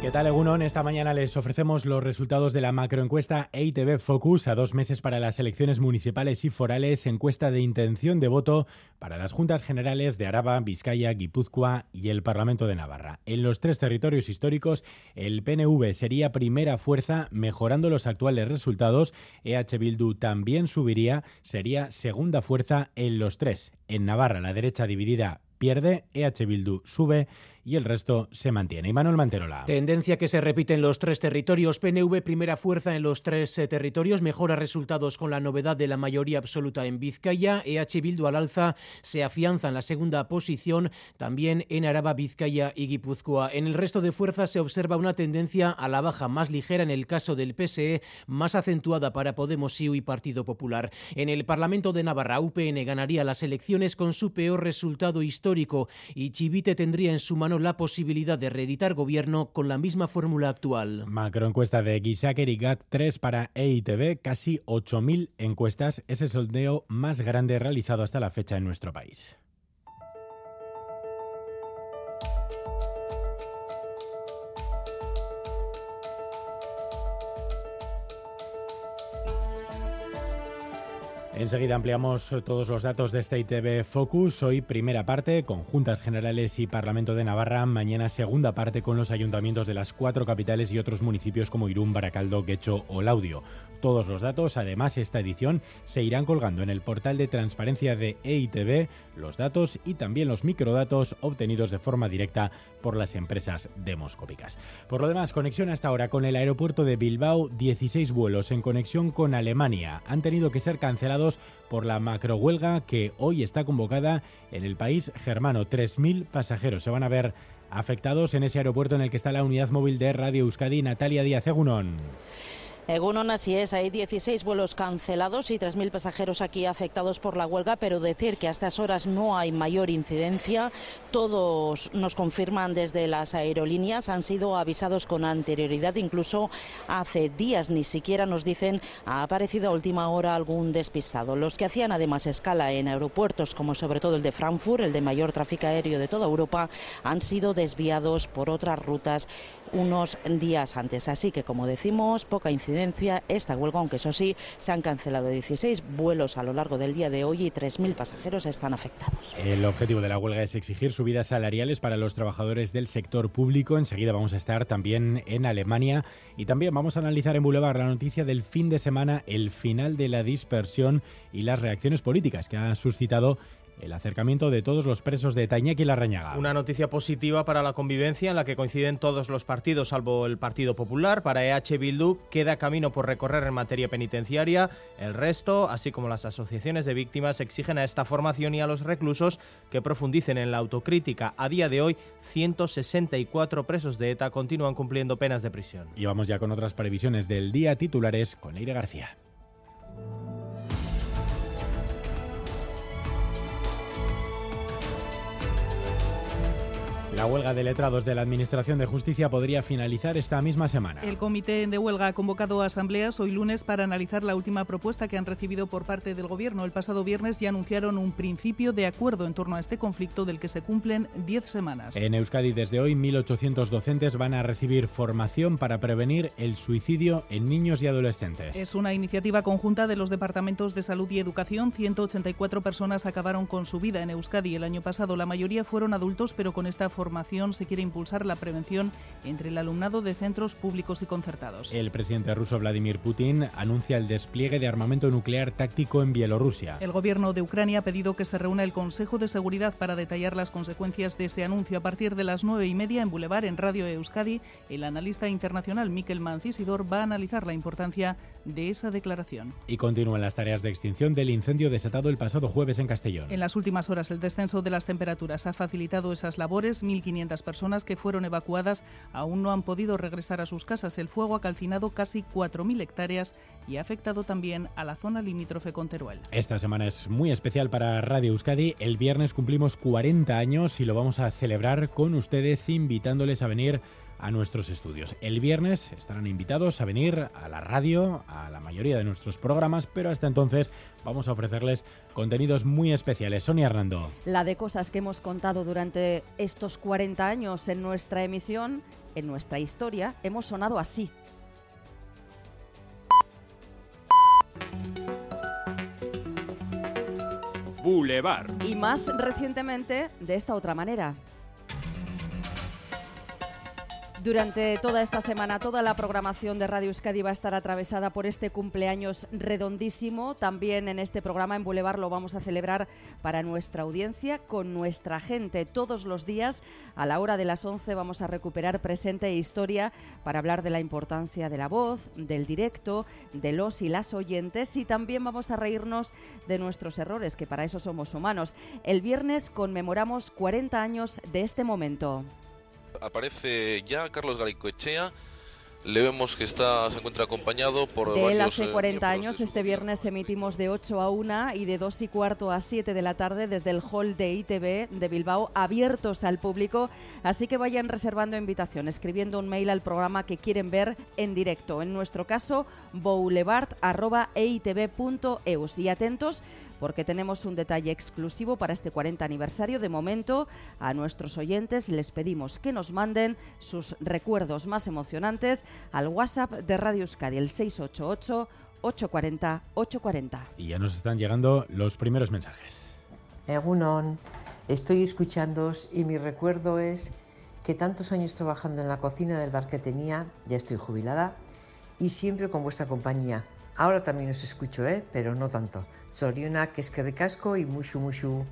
¿Qué tal, Egunon? Esta mañana les ofrecemos los resultados de la macroencuesta EITB Focus a dos meses para las elecciones municipales y forales, encuesta de intención de voto para las juntas generales de Araba, Vizcaya, Guipúzcoa y el Parlamento de Navarra. En los tres territorios históricos, el PNV sería primera fuerza, mejorando los actuales resultados. EH Bildu también subiría, sería segunda fuerza en los tres. En Navarra, la derecha dividida pierde, EH Bildu sube y el resto se mantiene. Y Manuel Manterola. Tendencia que se repite en los tres territorios. PNV primera fuerza en los tres eh, territorios, mejora resultados con la novedad de la mayoría absoluta en Vizcaya. EH Bildu al alza se afianza en la segunda posición, también en Araba, Vizcaya y Guipúzcoa. En el resto de fuerzas se observa una tendencia a la baja más ligera en el caso del PSE, más acentuada para Podemos IU y Partido Popular. En el Parlamento de Navarra, UPN ganaría las elecciones con su peor resultado histórico y Chivite tendría en su mano la posibilidad de reeditar gobierno con la misma fórmula actual. Macroencuesta de Gisaker y GAT 3 para EITB, casi 8.000 encuestas, es el sondeo más grande realizado hasta la fecha en nuestro país. Enseguida ampliamos todos los datos de este ITV Focus. Hoy primera parte con Juntas Generales y Parlamento de Navarra. Mañana segunda parte con los ayuntamientos de las cuatro capitales y otros municipios como Irún, Baracaldo, Guecho o Laudio. Todos los datos, además esta edición, se irán colgando en el portal de transparencia de EITV, los datos y también los microdatos obtenidos de forma directa por las empresas demoscópicas. Por lo demás, conexión hasta ahora con el aeropuerto de Bilbao, 16 vuelos en conexión con Alemania han tenido que ser cancelados por la macrohuelga que hoy está convocada en el país germano. 3.000 pasajeros se van a ver afectados en ese aeropuerto en el que está la unidad móvil de Radio Euskadi. Natalia Díaz Egunon. Egunon, así es, hay 16 vuelos cancelados y 3.000 pasajeros aquí afectados por la huelga, pero decir que a estas horas no hay mayor incidencia. Todos nos confirman desde las aerolíneas, han sido avisados con anterioridad, incluso hace días ni siquiera nos dicen ha aparecido a última hora algún despistado. Los que hacían además escala en aeropuertos, como sobre todo el de Frankfurt, el de mayor tráfico aéreo de toda Europa, han sido desviados por otras rutas unos días antes. Así que, como decimos, poca incidencia esta huelga, aunque eso sí, se han cancelado 16 vuelos a lo largo del día de hoy y 3.000 pasajeros están afectados. El objetivo de la huelga es exigir subidas salariales para los trabajadores del sector público. Enseguida vamos a estar también en Alemania y también vamos a analizar en Boulevard la noticia del fin de semana, el final de la dispersión y las reacciones políticas que ha suscitado el acercamiento de todos los presos de Tañeque y Larrañaga. Una noticia positiva para la convivencia en la que coinciden todos los partidos, salvo el Partido Popular. Para EH Bildu queda camino por recorrer en materia penitenciaria. El resto, así como las asociaciones de víctimas, exigen a esta formación y a los reclusos que profundicen en la autocrítica. A día de hoy, 164 presos de ETA continúan cumpliendo penas de prisión. Y vamos ya con otras previsiones del día titulares con Leire García. La huelga de letrados de la Administración de Justicia podría finalizar esta misma semana. El comité de huelga ha convocado asambleas hoy lunes para analizar la última propuesta que han recibido por parte del Gobierno. El pasado viernes ya anunciaron un principio de acuerdo en torno a este conflicto del que se cumplen 10 semanas. En Euskadi desde hoy 1.800 docentes van a recibir formación para prevenir el suicidio en niños y adolescentes. Es una iniciativa conjunta de los departamentos de salud y educación. 184 personas acabaron con su vida en Euskadi el año pasado. La mayoría fueron adultos, pero con esta formación se quiere impulsar la prevención entre el alumnado de centros públicos y concertados. El presidente ruso Vladimir Putin anuncia el despliegue de armamento nuclear táctico en Bielorrusia. El gobierno de Ucrania ha pedido que se reúna el Consejo de Seguridad para detallar las consecuencias de ese anuncio a partir de las nueve y media en Boulevard, en Radio Euskadi. El analista internacional Mikel Mancisidor va a analizar la importancia de esa declaración. Y continúan las tareas de extinción del incendio desatado el pasado jueves en Castellón. En las últimas horas el descenso de las temperaturas ha facilitado esas labores. 1.500 personas que fueron evacuadas aún no han podido regresar a sus casas. El fuego ha calcinado casi 4.000 hectáreas y ha afectado también a la zona limítrofe con Teruel. Esta semana es muy especial para Radio Euskadi. El viernes cumplimos 40 años y lo vamos a celebrar con ustedes invitándoles a venir a nuestros estudios. El viernes estarán invitados a venir a la radio, a la mayoría de nuestros programas, pero hasta entonces vamos a ofrecerles contenidos muy especiales. Sonia Hernando. La de cosas que hemos contado durante estos 40 años en nuestra emisión, en nuestra historia, hemos sonado así. Boulevard. Y más recientemente de esta otra manera. Durante toda esta semana, toda la programación de Radio Euskadi va a estar atravesada por este cumpleaños redondísimo. También en este programa en Boulevard lo vamos a celebrar para nuestra audiencia, con nuestra gente. Todos los días, a la hora de las 11, vamos a recuperar presente e historia para hablar de la importancia de la voz, del directo, de los y las oyentes y también vamos a reírnos de nuestros errores, que para eso somos humanos. El viernes conmemoramos 40 años de este momento aparece ya Carlos Galicoechea. Le vemos que está, se encuentra acompañado por. De él hace 40 eh, años, este viernes emitimos de 8 a 1 y de 2 y cuarto a 7 de la tarde desde el hall de ITV de Bilbao, abiertos al público. Así que vayan reservando invitación, escribiendo un mail al programa que quieren ver en directo. En nuestro caso, boulevard.eitv.eus. Y atentos porque tenemos un detalle exclusivo para este 40 aniversario. De momento, a nuestros oyentes les pedimos que nos manden sus recuerdos más emocionantes al WhatsApp de Radio Euskadi, el 688 840 840. Y ya nos están llegando los primeros mensajes. Egunon, estoy escuchándoos y mi recuerdo es que tantos años trabajando en la cocina del bar que tenía, ya estoy jubilada, y siempre con vuestra compañía. Ahora también os escucho, ¿eh? pero no tanto. que es que recasco y mushu mushu.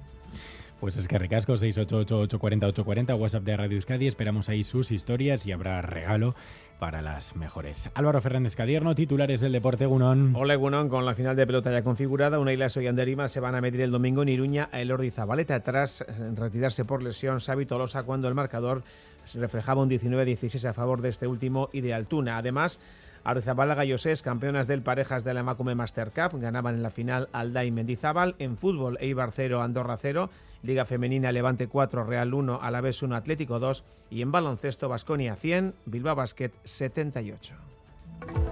Pues es que recasco 688-840-840, WhatsApp de Radio Euskadi. Esperamos ahí sus historias y habrá regalo para las mejores. Álvaro Fernández Cadierno, titulares del Deporte Gunón. Hola Gunón, con la final de pelota ya configurada, una isla y Anderima se van a medir el domingo en Iruña a Elordi Zabaleta tras retirarse por lesión Xavi Tolosa cuando el marcador se reflejaba un 19-16 a favor de este último y de Altuna. Además, Arezabala Gallosés, campeonas del parejas de la Macume Master Cup, ganaban en la final Alda y Mendizábal. En fútbol, Eibar 0, Andorra 0. Liga Femenina Levante 4, Real 1, Alavés 1, Atlético 2. Y en baloncesto, Basconia 100, Bilbao Basket 78.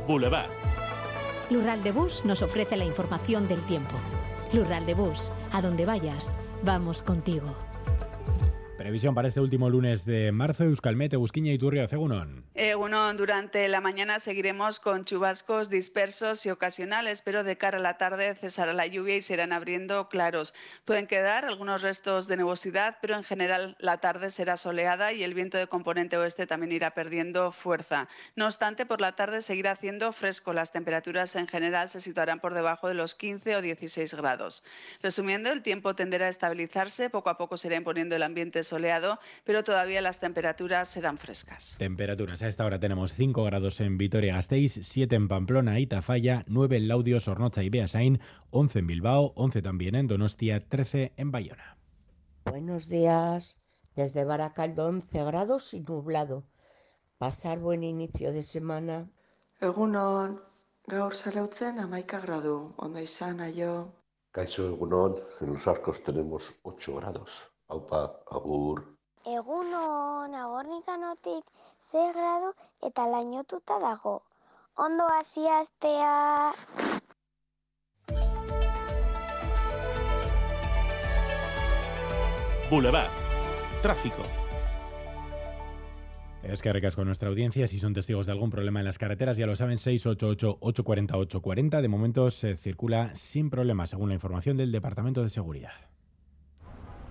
Boulevard. Lural de Bus nos ofrece la información del tiempo. Lural de Bus, a donde vayas, vamos contigo. Previsión para este último lunes de marzo, Euskalmete, Busquiña y Turrio, Egunon. Egunon, durante la mañana seguiremos con chubascos dispersos y ocasionales, pero de cara a la tarde cesará la lluvia y se irán abriendo claros. Pueden quedar algunos restos de nubosidad, pero en general la tarde será soleada y el viento de componente oeste también irá perdiendo fuerza. No obstante, por la tarde seguirá haciendo fresco. Las temperaturas en general se situarán por debajo de los 15 o 16 grados. Resumiendo, el tiempo tenderá a estabilizarse, poco a poco se irá imponiendo el ambiente soleado soleado, pero todavía las temperaturas serán frescas. Temperaturas. A esta hora tenemos 5 grados en Vitoria-Gasteiz, 7 en Pamplona y Tafalla, 9 en Laudio, Sornocha y Beasain, 11 en Bilbao, 11 también en Donostia, 13 en Bayona. Buenos días. Desde Baracaldo 11 grados y nublado. Pasar buen inicio de semana. Egunon, gaur saleutzen amaika gradu, ondo izan aio. Kaixo egunon, en los arcos tenemos 8 grados. Aupa, agur. Egunon, agornikanotik ze gradu eta lainotuta dago. Ondo hasi astea. Boulevard. Tráfico. Es que recasco con nuestra audiencia. Si son testigos de algún problema en las carreteras, ya lo saben, 688-840-840. De momento se circula sin problemas, según la información del Departamento de Seguridad.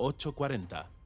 840.